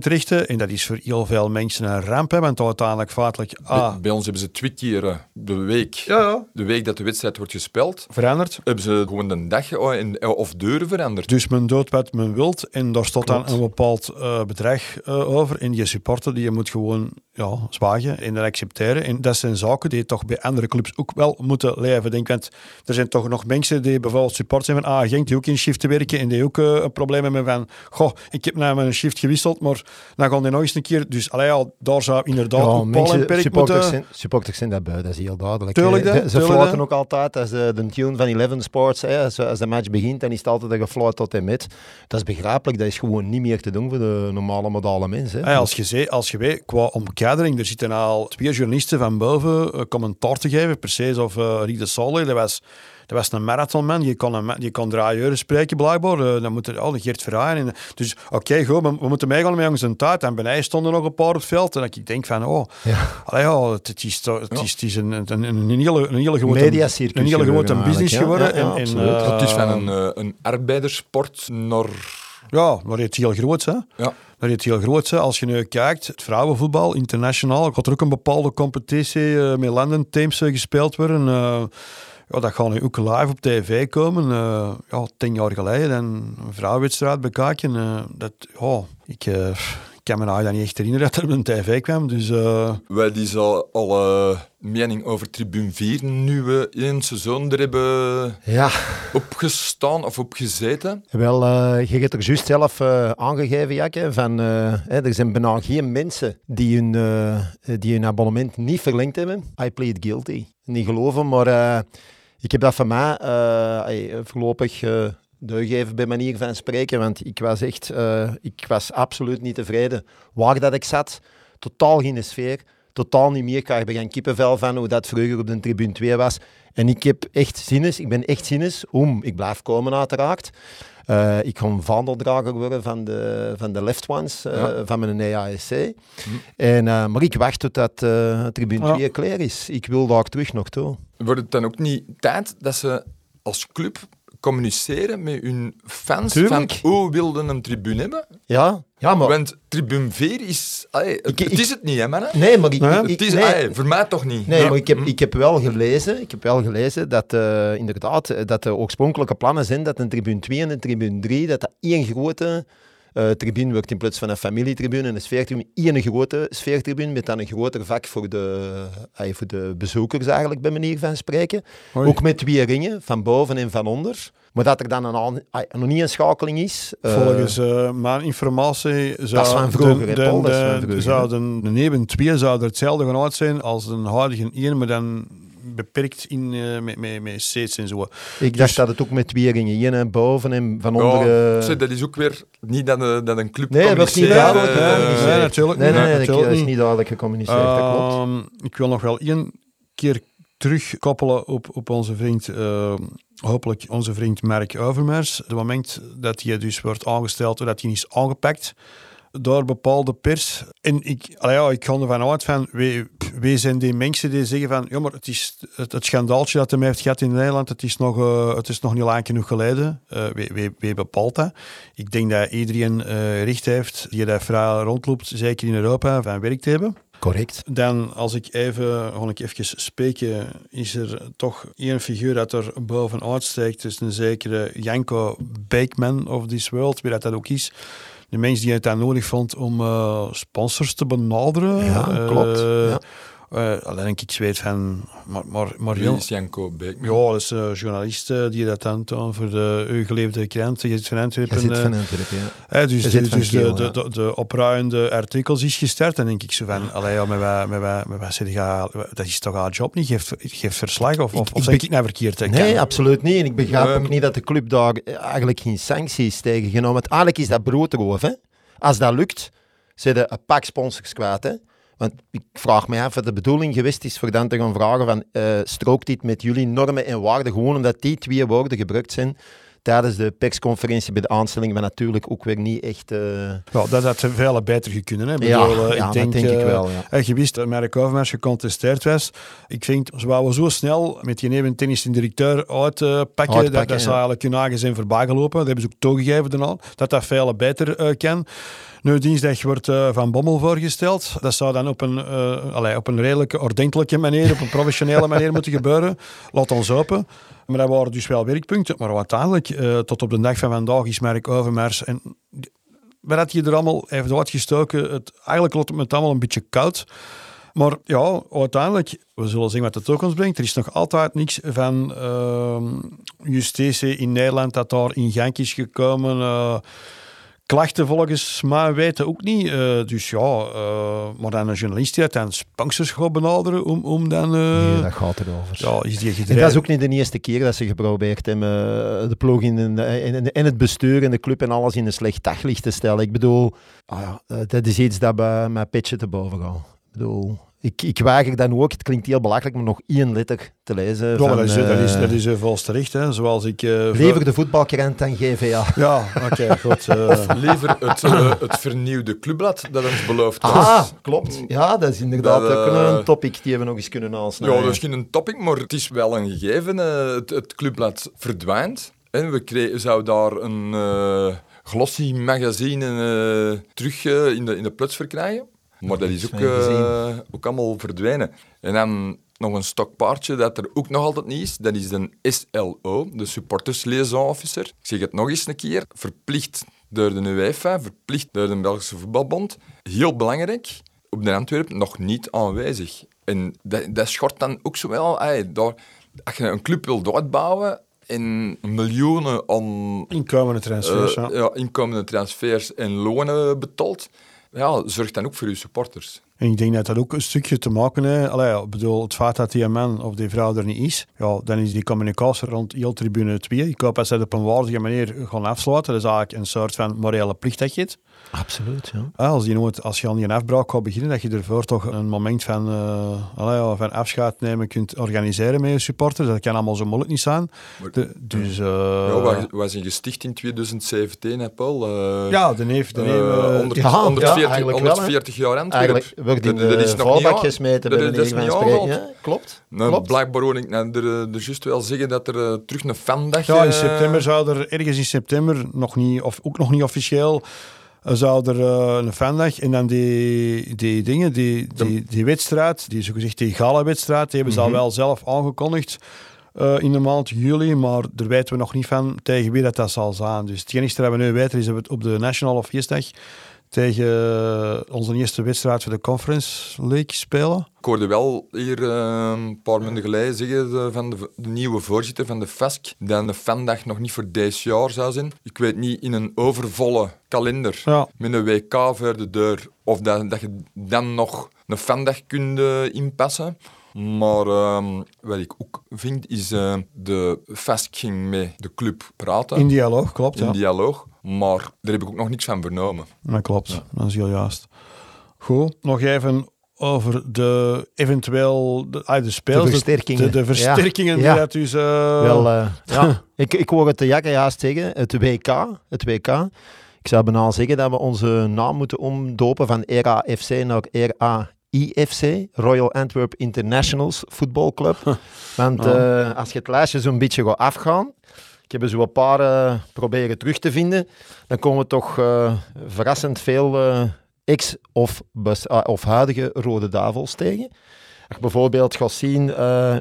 C: richten. En dat is voor heel veel mensen een ramp, hè, want uiteindelijk feitelijk...
A: Ah, bij, ons hebben ze twee keer de week,
C: ja, ja.
A: de week dat de wedstrijd wordt gespeeld,
C: veranderd.
A: Hebben ze gewoon een dag eh, of deuren veranderd.
C: Dus men doet wat men wilt en daar staat dan een bepaald uh, bedrag uh, over. En die supporter die je moet gewoon ja, zwagen en dat accepteren. En dat zijn zaken die toch bij andere clubs ook wel moeten leven. Denk, want er zijn toch nog mensen die bijvoorbeeld support zijn van ah, Genk, die ook in shift te werken en die ook uh, een probleem hebben van goh, ik heb naar mijn shift gewisseld, maar dan gaan die nog eens een keer. Dus allee, al, daar zou inderdaad ja, ook Paul en Perk moeten...
B: Zijn, supporters zijn dat dat is heel duidelijk.
C: Tuurlijk,
B: de, ze fluiten ook altijd als de, de tune van Eleven Sports, hè, als, als, de match begint, dan is het altijd een gefluit tot en met. Dat is begrijpelijk, dat is gewoon niet meer te doen voor de normale modale mensen.
C: Hè. als, je als je weet, qua omkadering, er zitten al twee journalisten van boven uh, commentaar te geven, precies of uh, Riek de Solle, dat was dat was een marathonman, je kon, een, je kon drie uur spreken blijkbaar. Uh, dan moet er, oh, Geert Verhaaien. Dus oké, okay, goed, we, we moeten meegaan met onze tijd. En bij stonden nog een paar op het veld. En ik denk van, oh, ja. Allee, oh het, het, is, het, is, het is een, een, een, een hele, een hele grote, een hele grote business geworden.
B: Ja,
C: en,
A: en, uh, het is van een, een arbeiderssport naar...
C: Ja, maar het heel groot, hè?
A: Ja.
C: Dat is heel groot. Hè. Als je nu kijkt, het vrouwenvoetbal, internationaal, gaat er ook een bepaalde competitie uh, met landenteams uh, gespeeld worden. Uh, ja, dat gaat nu ook live op tv komen. ja, tien jaar geleden. En een vrouwenwedstrijd bekijken. dat, ja, ik, kan me nou niet echt herinneren dat er op een tv kwam. Dus,
A: Wij die zo alle mening over Tribune 4 nu we één seizoen er hebben
B: ja.
A: opgestaan of opgezeten?
B: Wel, uh, je hebt er juist zelf uh, aangegeven, Jakke, van uh, er zijn bijna geen mensen die hun, die hun abonnement niet verlengd hebben. I plead guilty. Niet geloven, maar ik heb dat van mij voorlopig doorgeven bij manier van spreken, want ik was echt, ik was absoluut niet tevreden waar dat ik zat. Totaal geen sfeer totaal niet meer. Ik krijg geen kippenvel van hoe dat vroeger op de tribune 2 was. En ik heb echt zinnes, ik ben echt zinnes om, ik blijf komen uiteraard. Uh, ik ga vaandeldrager worden van de, van de left ones, uh, van mijn EASC. Hm. En, uh, maar ik wacht tot dat tribune 2 klaar is. Ik wil daar terug nog toe.
A: Wordt het dan ook niet tijd dat ze als club communiceren met hun fans
B: Tuurlijk.
A: van hoe wilden een tribune hebben?
B: Ja, ja maar...
A: Want tribune 4 is... Het, ik, is het niet, hè, man?
B: Nee, maar ik...
A: het is, nee, voor mij toch niet.
B: Nee, maar ik heb, ik heb wel gelezen, ik heb wel gelezen dat uh, inderdaad dat de oorspronkelijke plannen zijn dat een tribune 2 en een tribune 3, dat dat één grote uh, tribune wordt in plaats van een familietribune en een sfeertribune, één grote sfeertribune met dan een groter vak voor de, uh, voor de bezoekers eigenlijk, bij manier van spreken. Ook met twee ringen, van boven en van onder. Maar dat er dan een, nog niet een schakeling is.
C: Uh, Volgens uh, mijn informatie zou
B: van vroeger, de, de, de,
C: de, zou de, de neven 2 zou er hetzelfde gaan uit zijn als een huidige 1, maar dan beperkt in, uh, met, met, met seats en zo.
B: Ik dacht dus- dat het ook met twee ringen, hier en boven en van onder...
A: Ja, dat is ook weer niet dat, een, dat een club
B: Nee, dat is niet duidelijk uh,
C: gecommuniceerd. Nee, natuurlijk
B: nee, nee, nee, dat is niet duidelijk gecommuniceerd, uh, dat klopt. Ehm,
C: ik wil nog wel één keer terugkoppelen op, op onze vriend, uh, hopelijk onze vriend Mark Overmars. Het moment dat hij dus wordt aangesteld, dat hij is aangepakt door bepaalde pers. En ik, ja, ik ga ervan uit van, wie, wie zijn die mensen die zeggen van, ja, maar het is het, het schandaaltje dat hij heeft gehad in Nederland, het is nog, uh, het is nog niet lang genoeg geleden. Uh, wie, wie, wie, bepaalt dat? Ik denk dat iedereen uh, recht heeft die daar vrij rondloopt, zeker in Europa, van werk te hebben.
B: Correct.
C: Dan, als ik even, ga ik even spreken, is er toch één figuur dat er bovenuit steekt. Dus een zekere Janko Beekman of this world, wie dat, dat ook is de mensen die het daar nodig vond om uh, sponsors te benaderen.
B: Ja, klopt. Uh, ja.
C: Uh, alleen ik weet van... Maar, maar, maar
A: Wie is Janko Beekman?
C: Ja, dat is een journalist die dat dan toont voor de geleefde krant. Je zit van Antwerpen.
B: Je zit van Antwerpen, ja.
C: dus de, dus de, de, de, de opruiende artikels is gestart. Dan denk ik zo van, allee, ja, met wat, met wat, met wat dat is toch haar job niet? Geeft, geeft verslag of, of, ik, of ik, ik nou verkeerd?
B: Nee, absoluut niet. En ik begrijp um, ook niet dat de club daar eigenlijk geen sancties tegen genomen heeft. Eigenlijk is dat broodroof, hè. Als dat lukt, zitten een pak sponsors kwijt, hè. Want ik vraag me af of de bedoeling geweest is voor dan te gaan vragen van uh, strookt dit met jullie normen en waarden, gewoon omdat die twee woorden gebruikt zijn tijdens de persconferentie bij de aanstelling maar natuurlijk ook weer niet echt... Uh...
C: Ja, dat had veel beter gekund. Hè?
B: ja, bedoel, ja, ik denk, dat denk ik wel. Ja.
C: Je wist dat Merk Overmars gecontesteerd was. Ik vind, zoals we zo snel met die even tennis directeur uitpakken, dat, dat ze eigenlijk hun eigen zijn voorbij gelopen. Dat hebben ze ook toegegeven dan al, dat dat veel beter kan. Nu, dinsdag wordt uh, Van Bommel voorgesteld. Dat zou dan op een, uh, op een redelijke, ordentelijke manier, op een professionele manier moeten gebeuren. Laat ons hopen. Maar dat waren dus wel werkpunten. Maar uiteindelijk, uh, tot op de dag van vandaag, is Merk Overmars en wat had je er allemaal heeft uitgestoken? Het, eigenlijk loopt het met allemaal een beetje koud. Maar ja, uiteindelijk, we zullen zien wat de toekomst brengt. Er is nog altijd niks van uh, justitie in Nederland dat daar in gang is gekomen. Klachten volgens mij weten ook niet. Uh, dus ja, uh, maar dan een journalist die dan sponsors gaat benaderen om, om dan... Uh,
B: nee, dat gaat erover.
C: Ja, is die
B: en dat is ook niet de eerste keer dat ze geprobeerd hebben de ploeg in, in, het bestuur en de club en alles in een slecht daglicht te stellen. Ik bedoel, ah dat is iets dat bij mijn petje te boven gaat. Ik bedoel, ik, ik weiger dan ook, het klinkt heel belachelijk, maar nog één letter te lezen.
C: Ja, van, dat, is, uh, dat, is, dat is uh, volgens terecht, hè. zoals ik... Uh,
B: liever de voetbalkrant dan GVA.
C: Ja, oké, okay, goed.
A: of liever het, het vernieuwde clubblad dat ons beloofd was.
B: Ah, klopt. Ja, dat is inderdaad dat, ook een topic die we nog eens kunnen aansnijden.
A: Ja, dat is geen een topic, maar het is wel een gegeven. het, het clubblad verdwijnt. En we kregen, zou daar een glossy magazine terug in, de, in de pluts verkrijgen. Maar dat is ook, uh, ook allemaal verdwenen. En dan nog een stokpaardje dat er ook nog altijd niet is. Dat is de SLO, de Supporters Liaison Officer. Ik zeg het nog eens een keer. Verplicht door de UEFA, verplicht door de Belgische Voetbalbond. Heel belangrijk. Op de Antwerpen nog niet aanwezig. En dat, dat schort dan ook zo wel. Ay, daar, als je een club wil uitbouwen, en miljoenen aan...
C: Inkomende transfers, uh,
A: ja. ja. inkomende transfers en lonen betaald ja, zorg dan ook voor uw supporters.
C: En ik denk dat dat ook een stukje te maken heeft. Allee, ik bedoel, het feit dat die man of die vrouw er niet is, ja, dan is die communicatie rond heel tribune 2. Ik hoop dat ze dat op een waardige manier gaan afsluiten. Dat is eigenlijk een soort van morele plicht dat je hebt.
B: Absoluut, ja.
C: als, je nooit, als je aan die afbraak gaat beginnen, dat je ervoor toch een moment van, uh, van afscheid nemen kunt organiseren met je supporters. Dat kan allemaal zo moeilijk niet zijn. De, dus, uh,
A: ja, wij, zijn gesticht in 2017, hè, Paul? Uh,
C: ja, de neef... De neef
A: uh, 100, ja, 140, 140 jaar Antwerp.
B: Wordt in de, dat is nog gesmeten bij de van spreken. Ja, klopt.
A: Nou,
B: klopt.
A: Blijkbaar hoor ik nou, er, er juist wel zeggen dat er terug een fandag...
C: Ja, in september zou er ergens in september, nog niet, of ook nog niet officieel zou er uh, een fandag en dan die, die dingen, die, die, die wedstrijd, die zogezegd die gala-wedstrijd, die hebben ze al mhm. wel zelf aangekondigd uh, in de maand juli, maar daar weten we nog niet van tegen wie dat, dat zal zijn. Dus het enige dat we nu weten is dat we op de National of Feestdag tegen eh, onze eerste wedstrijd voor de Conference League spelen.
A: Ik hoorde wel hier uh, een paar maanden geleden zeggen de, van de, de, nieuwe voorzitter van de FESC dat de fandag nog niet voor deze jaar zou zijn. Ik weet niet, in een overvolle kalender met een WK voor de deur of dat, dat je dan nog een fandag kunt uh, inpassen. Maar uh, wat ik ook vind, is de FESC ging met de club praten.
C: In dialoog, klopt.
A: In dialoog. Maar daar heb ik ook nog niks van vernomen.
C: Dat klopt, dat is heel juist. Goed, nog even over de eventueel de, ah, de speels,
B: de versterkingen,
C: de, de versterkingen ja. die dat dus... Uh...
B: Wel, uh, ja. ik, ik hoor het de jakken juist zeggen, het WK, het WK. Ik zou bijna zeggen dat we onze naam moeten omdopen van RAFC naar RAIFC, Royal Antwerp Internationals Football Club. Want uh, als je het lijstje zo'n beetje gaat afgaan, ik heb er zo een paar uh, proberen terug te vinden. Dan komen we toch uh, verrassend veel ex- of, of huidige Rode Duivels tegen. Als je bijvoorbeeld gaat zien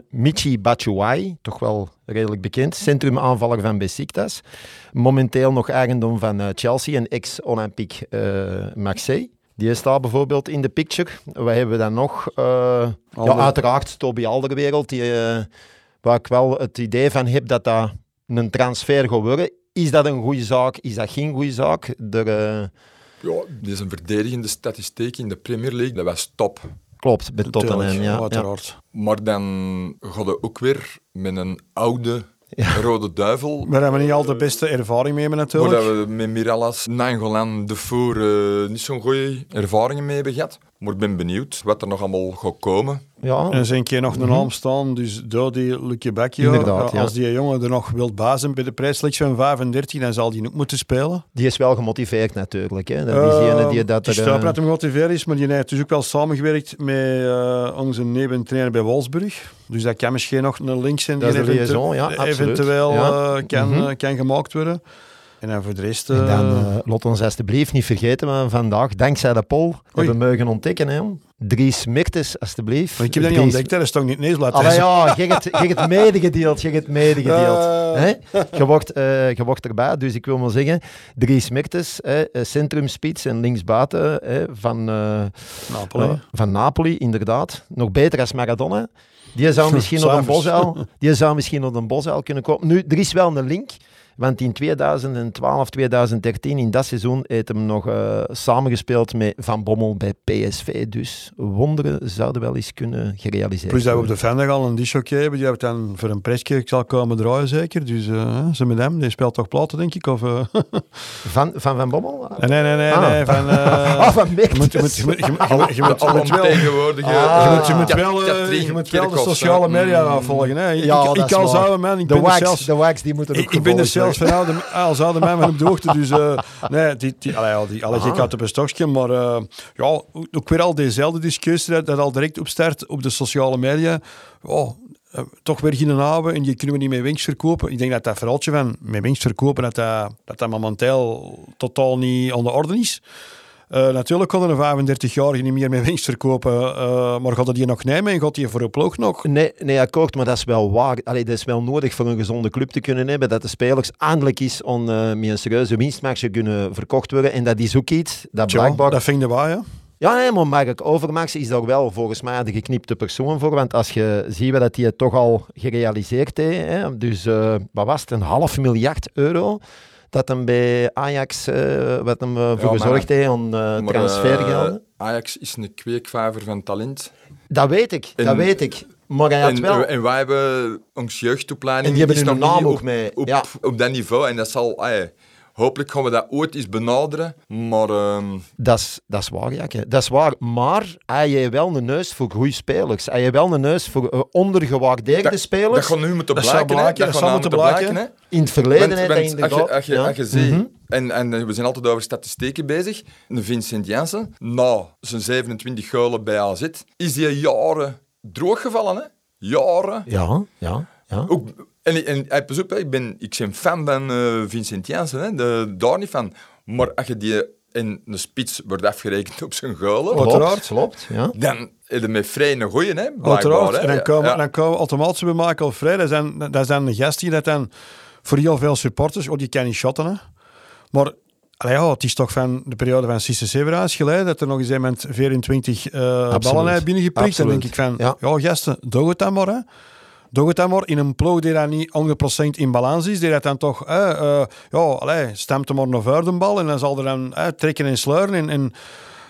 B: Michi Batshuayi, toch wel redelijk bekend, centrumaanvaller van Besiktas. Momenteel nog eigendom van Chelsea en ex-Olympique Marseille. Die staat bijvoorbeeld in de picture. Wat hebben we dan nog? ja, uiteraard Toby Alderwereld, die, waar ik wel het idee van heb dat dat een transfer geworden. Is dat een goede zaak? Is dat geen goede zaak? Er, uh...
A: Ja, dit is een verdedigende statistiek in de Premier League. Dat was top.
B: Klopt, bij Tottenham, ja.
C: Uiteraard.
A: Maar dan gaat het ook weer met een oude Rode Duivel.
C: Daar hebben we niet al de beste ervaring mee natuurlijk.
A: Waar we met Mirallas, Nangolan, De Voer uh, niet zo'n goede ervaringen mee hebben gehad. Maar ik ben benieuwd wat er nog allemaal gaat komen.
B: Ja,
C: En er zijn een keer nog een
B: Mhm.
C: naam staan, dus Dodi Becchio.
B: Inderdaad,
C: Ja,
B: ja.
C: Als die jongen er nog wilt bazen bij de prijsselectie van 35, dan zal die ook moeten spelen.
B: die is wel gemotiveerd natuurlijk. Hè. Dat is die ene die dat er...
C: straf
B: eh,
C: dat hem gemotiveerd is, maar die heeft dus ook wel samengewerkt met eh, onze neventrainer bij Wolfsburg. Dus dat kan misschien nog een link zijn die
B: Dat is de
C: eventu-
B: liaison, ja,
C: eventueel
B: Ja.
C: eh, kan, eh, kan gemaakt worden. En dan voor de rest...
B: En
C: eh,
B: dan, eh, ons alsjeblieft niet vergeten, maar vandaag, dankzij de poll, hebben we mogen ontdekken. Hè, jong. Dries Mertens, alsjeblieft.
C: maar ik heb dat niet ontdekt, hè. dat is toch niet nieuwsblad.
B: Allee, ja, je hebt het medegedeeld, je hebt het medegedeeld.
C: Eh.
B: Hè? Je, wordt, eh, je wordt erbij, dus ik wil maar zeggen, hè, eh, centrumspits en linksbuiten hè, van,
C: Napoli.
B: van Napoli, inderdaad. Nog beter als Maradona. Die zou misschien nog een bosuil, die zou misschien nog een bosuil kunnen komen. Nu, er is wel een link. Want in 2012, 2013, in dat seizoen, heeft hem nog eh, samengespeeld met Van Bommel bij PSV. Dus wonderen zouden wel eens kunnen gerealiseerd
C: Plus dat we op
B: worden.
C: de Vendag al een disjockey hebben, die hebben dan voor een presje zal komen draaien zeker. Dus eh, ze met hem, die speelt toch platen denk ik? Of, eh?
B: Van, van Van Bommel?
C: nee, nee, nee, nee,
B: Ah.
C: nee, van... eh,
B: Ah, van
C: je moet, je moet, je moet, je moet, je moet, je moet, je moet wel...
A: tegenwoordige...
B: Ah.
C: Je moet, je moet
A: Kat-
C: wel, eh,
A: Katrien
C: je moet wel de sociale media
A: Mm.
C: afvolgen. Hè.
B: Ja,
C: ik als
B: waar.
C: oude man, ik
B: de
C: ben
B: wax,
C: zelfs...
B: de wax, die moeten ook
C: Ik, ben er zelfs van oude, als oude man van op de hoogte. Dus eh, nee, die, die, allee, die,
B: Ah.
C: uit een stokje. Maar eh, ja, ook weer al dezelfde discussie dat, dat al direct opstart op de sociale media. Oh, eh, toch weer geen houden en die kunnen we niet met winst verkopen. Ik denk dat dat verhaaltje van met winst verkopen, dat dat, dat, dat momenteel totaal niet aan de orde is. Eh, natuurlijk kon er een 35-jarige niet meer met winst verkopen, eh, maar gaat hij die nog nemen en gaat hij voor een ploeg nog?
B: Nee, nee, akkoord, maar dat is wel waar. Allee, dat is wel nodig voor een gezonde club te kunnen hebben, dat de spelers eindelijk eens on, eh, met een serieuze winstmarge kunnen verkocht worden. En dat is ook iets dat
C: Tja,
B: blijkbaar...
C: dat vind je waar, ja.
B: Ja, nee, maar Mark Overmars is daar wel volgens mij de geknipte persoon voor. Want als je ziet wat dat hij toch al gerealiseerd heeft, hè, dus eh, wat was het, een half miljard euro dat hem bij Ajax eh, wat hem, eh, voor gezorgd heeft aan eh,
A: Maar,
B: transfergelden.
A: eh, Ajax is een kweekvijver van talent.
B: dat weet ik, dat weet ik. Maar hij had
A: En,
B: wel...
A: en wij hebben ons jeugdopleiding...
B: En die hebben hun
A: nog
B: naam ook mee,
A: Op,
B: ja.
A: op dat niveau. En dat zal... hopelijk gaan we dat ooit eens benaderen. Maar... ehm,
B: Dat is, dat is waar, Jakke. Dat is waar. Maar hij heeft wel een neus voor goede spelers. Hij heeft wel een neus voor eh, ondergewaardeerde
A: dat
B: spelers.
A: gaat nu moeten
C: Dat zou
A: blijken. hè.
C: blijken, dat moeten blijken.
A: hè.
B: In het verleden hij
A: want als, je,
B: inderdaad...
A: als, je,
B: ja.
A: als je ziet,
B: Mhm.
A: en, en eh, we zijn altijd over statistieken bezig, de Vincent Janssen, na zijn 27 golen bij AZ, is hij jaren drooggevallen. Hè? Jaren.
B: Ja, ja, ja.
A: Ook, en, en hij pas op, ik ben, ik ben fan van eh, Vincent Janssen, hè, de, daar niet van. Maar als je die in een spits wordt afgerekend op zijn
C: Wat? uiteraard.
B: Klopt, ja.
A: dan is het met vrij een goeie, hè,
C: Uiteraard. En dan komen,
A: Ja.
C: dan komen we automatisch bij Michael Vrij. Dat zijn, dat zijn de gasten die dat dan voor heel veel supporters, oh, die kan niet shotten. Hè. Maar allee, ja, het is toch van de periode van Cisse Severa's geleden dat er nog eens iemand 24 eh ballen heeft binnengeprikt. Dan denk ik van,
B: Ja.
C: ja, gasten, doe het dan maar. Hè. Doe het dan maar in een ploeg die dan niet 100% in balans is. Die dat dan toch, eh, eh, ja, allee, stemt hem maar naar voor de bal. En dan zal er dan eh, trekken en sleuren. En, en,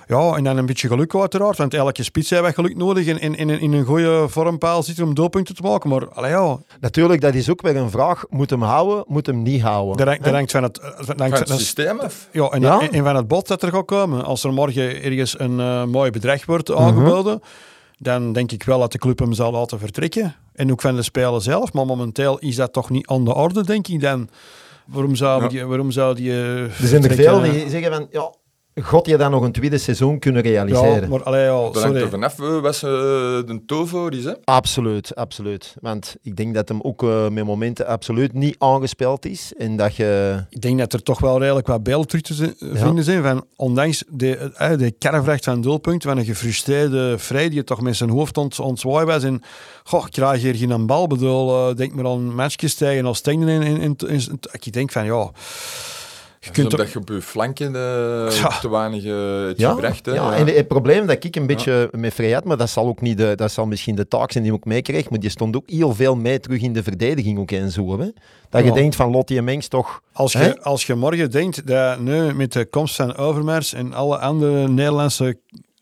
C: ja, en dan een beetje geluk uiteraard. Want elke spits heeft geluk nodig. En in, in, in een goede vormpaal zitten om doelpunten te maken. Maar allee, ja,
B: Natuurlijk, dat is ook weer een vraag. Moet hem houden, moet hem niet houden?
C: dat hangt- dat hangt van het... dat hangt
A: Van
C: van-
A: het systeem af.
C: Ja, en,
B: Ja?
C: en- en van het bod dat er gaat komen. Als er morgen ergens een eh, mooi bedrag wordt
B: Mhm.
C: aangeboden, dan denk ik wel dat de club hem zal laten vertrekken. En ook van de speler zelf. Maar momenteel is dat toch niet aan de orde, denk ik dan. Waarom zou
A: Ja.
C: die... Waarom zou die eh,
B: er zijn er veel die zeggen van... Ja, God je dan nog een tweede seizoen kunnen realiseren?
C: Ja, maar allee, ja,
A: Dat hangt er vanaf eh, wat ze de tovo is. Hè.
B: Absoluut, absoluut. Want ik denk dat hem ook eh, met momenten absoluut niet aangespeeld is. En dat je...
C: Ik denk dat er toch wel redelijk wat beelden terug te vinden zijn. Van, ondanks de, eh, de karrevracht van doelpunt, van een gefrustreerde Vrij die toch met zijn hoofd ont, was. En goh, ik krijg hier geen bal. Ik bedoel, eh, denk maar aan matchjes tegen als Stengden. In, in, in, in- ik denk van, ja... Je kunt
A: Omdat je op je flanken eh,
C: Ja.
A: te weinig
B: Ja,
A: gebracht. Hè.
B: ja, en het probleem dat ik een beetje met Vrij had, maar dat zal, ook niet de, dat zal misschien de taak zijn die ik ook meekreeg, maar die stond ook heel veel mee terug in de verdediging ook en zo. Hè? Dat je denkt van Lottie en Mengs toch...
C: als, je, als je morgen denkt dat nu met de komst van Overmars en alle andere Nederlandse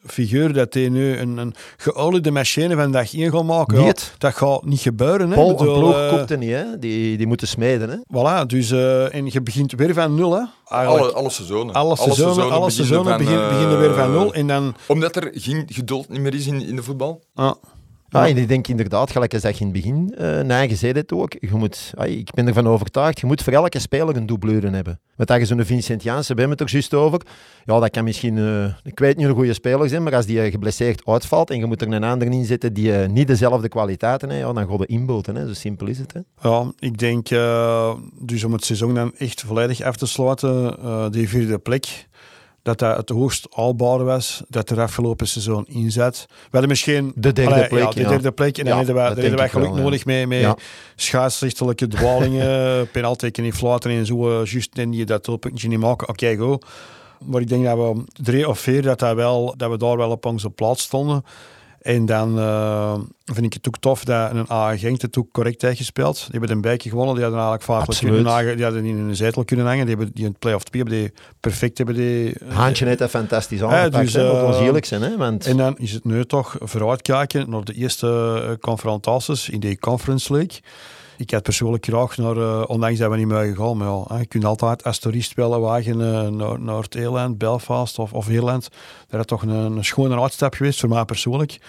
C: figuur dat hij nu een, een geoliede machine van dag 1 gaat maken. Ja, dat gaat niet gebeuren. Hè.
B: Paul,
C: bedoel,
B: een ploeg
C: eh,
B: koopt er niet, hè. Die, die moeten smeden, hè.
C: Voilà, dus eh, en je begint weer van nul. Hè.
A: Alle, alle seizoenen.
C: alle seizoenen, alle seizoenen
A: beginnen
C: begin,
A: van,
C: beginnen weer van
A: eh,
C: nul. En dan...
A: Omdat er geen geduld niet meer is in, in de voetbal.
C: ah,
B: Ja, en ik denk inderdaad, gelijk als dat je in het begin uh, nee, gezegd hebt ook, je moet, ik ben ervan overtuigd, je moet voor elke speler een doubleur hebben. Met dat je zo'n Vincent Janssen, we hebben het er juist over, ja, dat kan misschien, uh, ik weet niet een goede speler zijn, maar als die uh, geblesseerd uitvalt en je moet er een ander in zetten die uh, niet dezelfde kwaliteiten heeft, ja, dan gaat je inboten, hè. zo simpel is het. Hè.
C: Ja, ik denk, dus om het seizoen dan echt volledig af te sluiten, die vierde plek, dat dat het hoogst haalbare was dat er afgelopen seizoen in zat. We hadden misschien...
B: De derde
C: allee,
B: plek,
C: Ja, de derde plek. En
B: Ja,
C: wij, daar hadden wij
B: ik
C: geluk
B: wel, ja.
C: nodig mee, met
B: Ja.
C: schaatsrechtelijke dwalingen, penalteken in fluiten en zo, uh, juist en die dat doelpuntje niet maken. Oké, okay, go. Maar ik denk dat we drie of vier, dat, dat, wel, dat we daar wel op onze plaats stonden. En dan uh, vind ik het ook tof dat een AA Genk het ook correct heeft gespeeld. Die hebben een bijtje gewonnen. Die hadden eigenlijk vaak kunnen. Die hadden in een zetel kunnen hangen. Die hebben die in het play-off 2 hebben die perfect hebben die...
B: Haantje heeft dat fantastisch aangepakt.
C: Ja, dus,
B: ons eerlijk zijn. Hè, want...
C: En dan is het nu toch vooruitkijken naar de eerste confrontaties in de Conference League. Ik had persoonlijk graag naar, uh, ondanks dat we niet mogen gaan, maar ja, je kunt altijd als toerist wel wagen uh, naar, naar het Ierland, Belfast of, of Ierland. Dat is toch een, een schone uitstap geweest voor mij persoonlijk.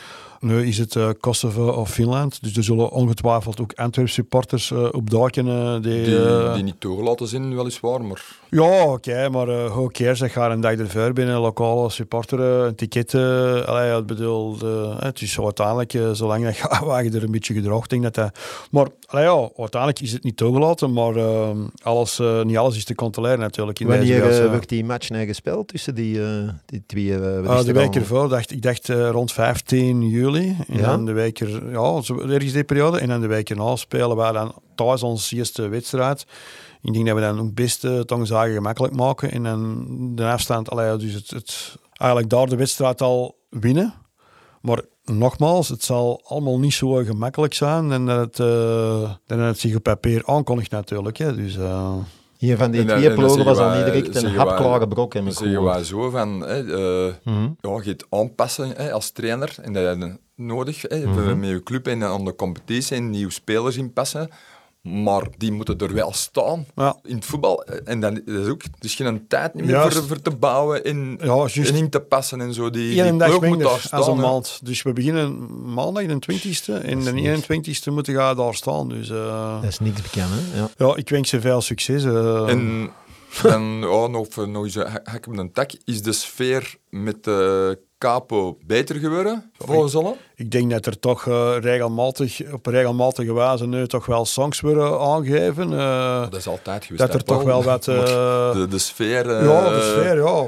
C: Nu is het uh, Kosovo of Finland, dus er zullen ongetwijfeld ook Antwerp supporters uh, opduiken. Uh, die,
A: die, die, niet toegelaten zijn, weliswaar, maar...
C: Ja, oké, okay, maar uh, who cares? Ik ga een dag ervoor binnen, lokale supporter, een ticket. allee, ja, bedoel, het is zo uiteindelijk, zolang dat gaat, je er een beetje gedraagt, denk dat dat... Maar allee, ja, uiteindelijk is het niet toegelaten, maar alles, niet alles is te controleren natuurlijk. In
B: Wanneer
C: deze
B: die match nou gespeeld tussen die, die twee?
C: de week ervoor, dacht, ik dacht rond 15 juli. En
B: Ja.
C: dan de week er, ja, ergens die periode. En dan de week erna spelen wij dan thuis onze eerste wedstrijd. Ik denk dat we dan ook best uh, tongzagen gemakkelijk maken. En dan de afstand, allee, dus het, het, eigenlijk daar de wedstrijd al winnen. Maar nogmaals, het zal allemaal niet zo gemakkelijk zijn. En dat het, uh, dat het zich op papier aankondigt natuurlijk. Hè. Dus, uh,
B: hier van die twee ploegen was al niet direct een hapklare brok.
A: Dan
B: ik
A: zeggen wij zo van, hè, eh,
B: Mhm.
A: ja, je het aanpassen hè, als trainer. En dat is nodig hè,
B: Mhm.
A: met je club en aan de competitie en nieuwe spelers inpassen. Maar die moeten er wel staan
C: ja.
A: in het voetbal. En dan is ook, is geen tijd niet meer voor, voor te bouwen en,
C: ja, juist.
A: en in te passen en zo. Die, die
C: dag
A: moet daar staan.
C: als een
A: hè.
C: maand. Dus we beginnen maandag de 20ste. En de 21ste moeten gaan daar staan. Dus uh,
B: Dat is niks bekend, hè? Ja.
C: ja, ik wens ze veel succes. uh.
A: En dan ja, nog, voor- nog eens een hak hak op de tak. Is de sfeer met de capo beter geworden, volgens?
C: Ik denk dat er toch uh, regelmatig, op regelmatige wijze nu toch wel songs worden aangegeven. Uh,
A: Dat is altijd geweest.
C: dat
A: hè,
C: er toch wel wat... Uh,
A: de, de sfeer... eh,
C: ja, de sfeer, ja.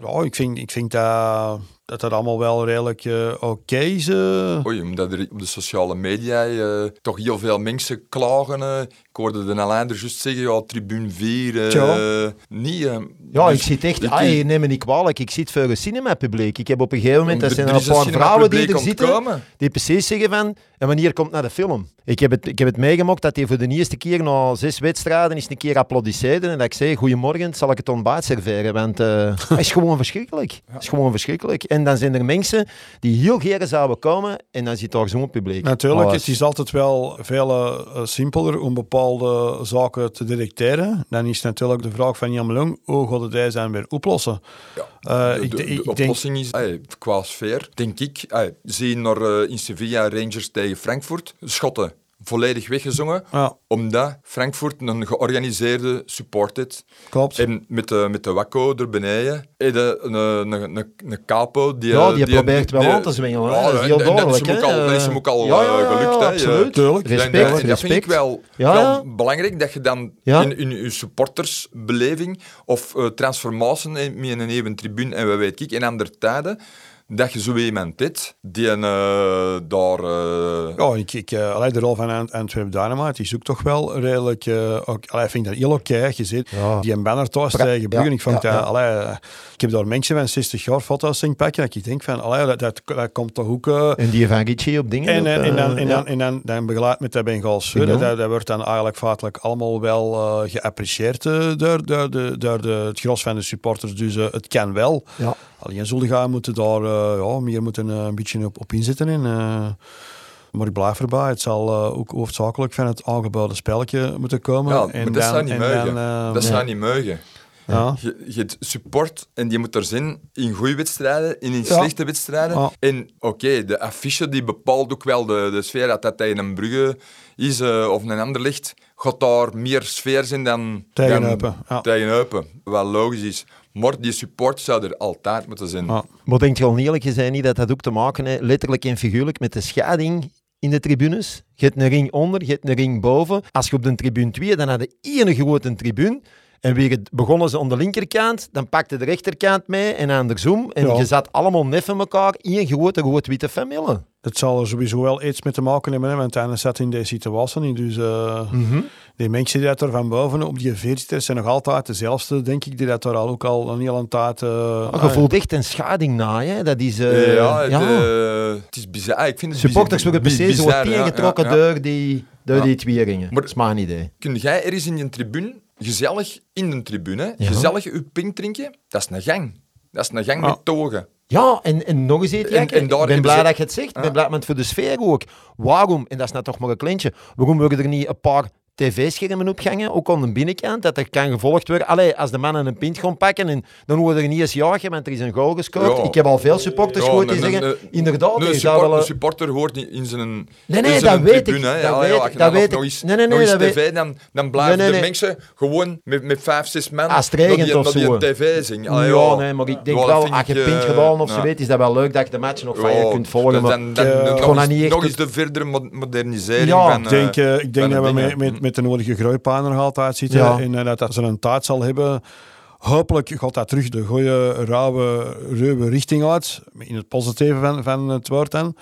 C: Ja, ik vind, ik vind dat, dat dat allemaal wel redelijk uh, oké is. uh.
A: Oei, omdat er op de sociale media eh, toch heel veel mensen klagen. eh. ik hoorde de Alain er juist zeggen, ja, tribune 4, eh,
C: Tja.
A: niet... eh,
B: Ja,
A: dus
B: ik zit echt... Ai, neem me niet kwalijk, ik zit voor een cinemapubliek. Ik heb op een gegeven moment, dat zijn
A: er is
B: een paar vrouwen die er zitten,
A: ontkomen.
B: die precies zeggen van, en wanneer komt naar de film? Ik heb het, ik heb het meegemaakt dat hij voor de eerste keer na zes wedstrijden eens een keer applaudisseerde en dat ik zei, goedemorgen, zal ik het ontbijt serveren? Want eh het is gewoon verschrikkelijk. Het is gewoon verschrikkelijk. En dan zijn er mensen die heel graag zouden komen en dan zit daar zo'n publiek.
C: Natuurlijk, het is altijd wel veel uh, simpeler om bepaalde zaken te detecteren. Dan is natuurlijk de vraag van Jan Melong, hoe gaat hij zijn weer oplossen?
A: Ja,
C: Eh,
A: de,
C: ik,
A: de-
C: de-
A: de
C: ik denk,
A: oplossing is, qua sfeer, denk ik, ey, zie naar eh, in Sevilla Rangers tegen Frankfurt, Schotten volledig weggezongen,
C: ja,
A: omdat Frankfurt een georganiseerde support heeft.
C: klopt.
A: En met de, met de wakko er beneden, je een, een, een, een capo die...
B: Ja, die probeert wel aan te zwingen, hè. Dat is heel duidelijk,
A: Dat is hem ook al,
B: Ja, ja,
A: eh,
B: ja,
A: gelukt.
B: ja, absoluut.
C: Tuurlijk.
B: Respect,
A: dat vind ik wel,
B: Ja,
A: wel
B: ja.
A: belangrijk, dat je dan
B: Ja.
A: in, in je supportersbeleving of eh, transformatie eh, met een even tribune en wat weet ik, in andere tijden, dat je zo iemand hebt die een, eh, daar... eh,
C: Ja, ik, ik, uh, allee, de rol van Ant- Antwerp Dynamite is ook toch wel redelijk... uh, ook, allee, ik vind dat heel oké. Je ziet
B: Ja.
C: die een banner thuis tegen Brugge.
B: ja,
C: ik, vond
B: ja,
C: dat,
B: ja.
C: allee, uh, ik heb daar mensen van 60 jaar foto's zien pakken. Dat ik denk van, allee, dat, dat, dat komt toch ook... uh,
B: En die van Ritchie op dingen.
C: en,
B: op,
C: en, en, dan,
B: eh,
C: en,
B: ja.
C: dan, en dan, dan begeleid met dat Bengaals. Dat, dat wordt dan eigenlijk feitelijk allemaal wel uh, geapprecieerd uh, door, door, de, door de, het gros van de supporters. Dus uh, het kan wel.
B: Ja.
C: Alleen zullen gaan moeten daar uh, ja, meer moeten een beetje op, op inzetten. In, maar ik blijf erbij. Het zal uh, ook hoofdzakelijk van het aangebouwde spelletje moeten komen.
A: Ja, en maar dat dan, zou niet mogen. Dat zou niet mogen. Ja. Je, je hebt support en die moet er zijn in goede wedstrijden, in, in slechte wedstrijden. En oké, de affiche die bepaalt ook wel de, de sfeer dat dat tegen een Brugge is uh, of een ander licht, gaat daar meer sfeer zijn dan
C: tegen Eupen.
A: Ja. Tegen Eupen, wat logisch is. Maar die support zou er altijd moeten zijn. Ja.
B: Maar denk je al niet eerlijk gezegd niet dat dat ook te maken heeft, letterlijk en figuurlijk, met de scheiding in de tribunes? Je hebt een ring onder, je hebt een ring boven. Als je op de tribune 2, dan had je één grote tribune. En weer begonnen ze aan de linkerkant, dan pakte de rechterkant mee en andersom. En je zat allemaal net van elkaar in een grote rood-witte familie.
C: Dat zal er sowieso wel iets mee te maken hebben, want Anne zat in deze situatie. Dus uh, mm die mensen die dat er van boven op die veer zijn nog altijd dezelfde, denk ik, die dat er al ook al een hele tijd... Uh,
B: je voelt echt een schading na, hè? Dat is... Uh,
A: ja, ja. De, het is bizar. Ik vind het
B: Supporters worden precies zo tegengetrokken ja, door die, door die twee ringen. Maar, dat is maar een idee.
A: Kun jij er eens in je tribune gezellig in de tribune, gezellig je pink drinken, dat is een gang. Dat is een gang met togen.
B: Ja, en, en nog eens iets, ik ben blij dat je het zegt. Ik ben blij met voor de sfeer ook. Waarom, en dat is net toch maar een kleintje, waarom worden er niet een paar tv-schermen opgangen, ook aan de binnenkant, dat er kan gevolgd worden. Allee, als de mannen een pint gaan pakken, en, dan worden er niet eens jagen, want er is een goal gescoord. Ik heb al veel supporters ja, gehoord die zeggen, inderdaad...
A: Een support, supporter hoort niet in zijn
B: Nee, nee, dat weet tribune, ik. Dat weet, ik, dat weet ik. Eens,
A: nee, nee, nee, dat tv, dan, dan blijven nee, nee, de mensen gewoon met, met vijf, zes man
B: als het regent
A: of
B: zo.
A: die tv zingen. Allee,
B: ja, nee, maar ik denk wel, als je pint gedaan of zo weet, is dat wel leuk dat je de match nog van je kunt volgen.
A: Dan, nog eens de verdere modernisering
C: Ja, ik denk dat we met de nodige groei Pan nog altijd zitten. Ja. En dat, dat ze een taart zal hebben. Hopelijk gaat dat terug de goede, rauwe, ruwe richting uit. In het positieve van, van het woord dan.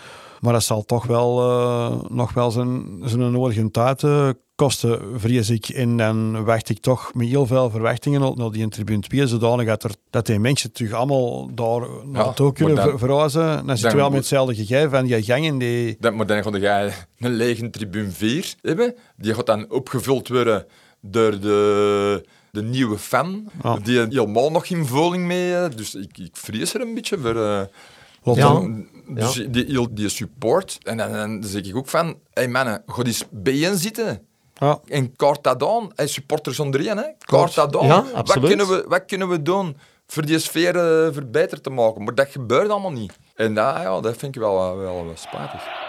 C: Maar dat zal toch wel uh, nog wel zijn, zijn nodige tijd uh, kosten, vrees ik. En dan wacht ik toch met heel veel verwachtingen op naar die tribune 2, zodanig dat, er, dat die mensen terug allemaal daar naartoe ja, kunnen dan, verhuizen. Dan zit je wel met hetzelfde gegeven van die gangen die...
A: Dat, maar dan ga je een lege tribune 4 hebben. Die gaat dan opgevuld worden door de de nieuwe fan, ja. die helemaal nog in voling mee. Dus ik, ik vrees er een beetje voor. Uh, ja. Dus die, die support. En dan, dan zeg ik ook van, hey mannen, ga eens bijeen zitten. Ja. En kaart dat aan. Hey, supporters onderin, hè. Kaart dat aan.
B: Ja,
A: wat, kunnen we, wat kunnen we doen voor die sfeer uh, verbeterd te maken? Maar dat gebeurt allemaal niet. En dat, ja, dat vind ik wel, wel, wel spijtig.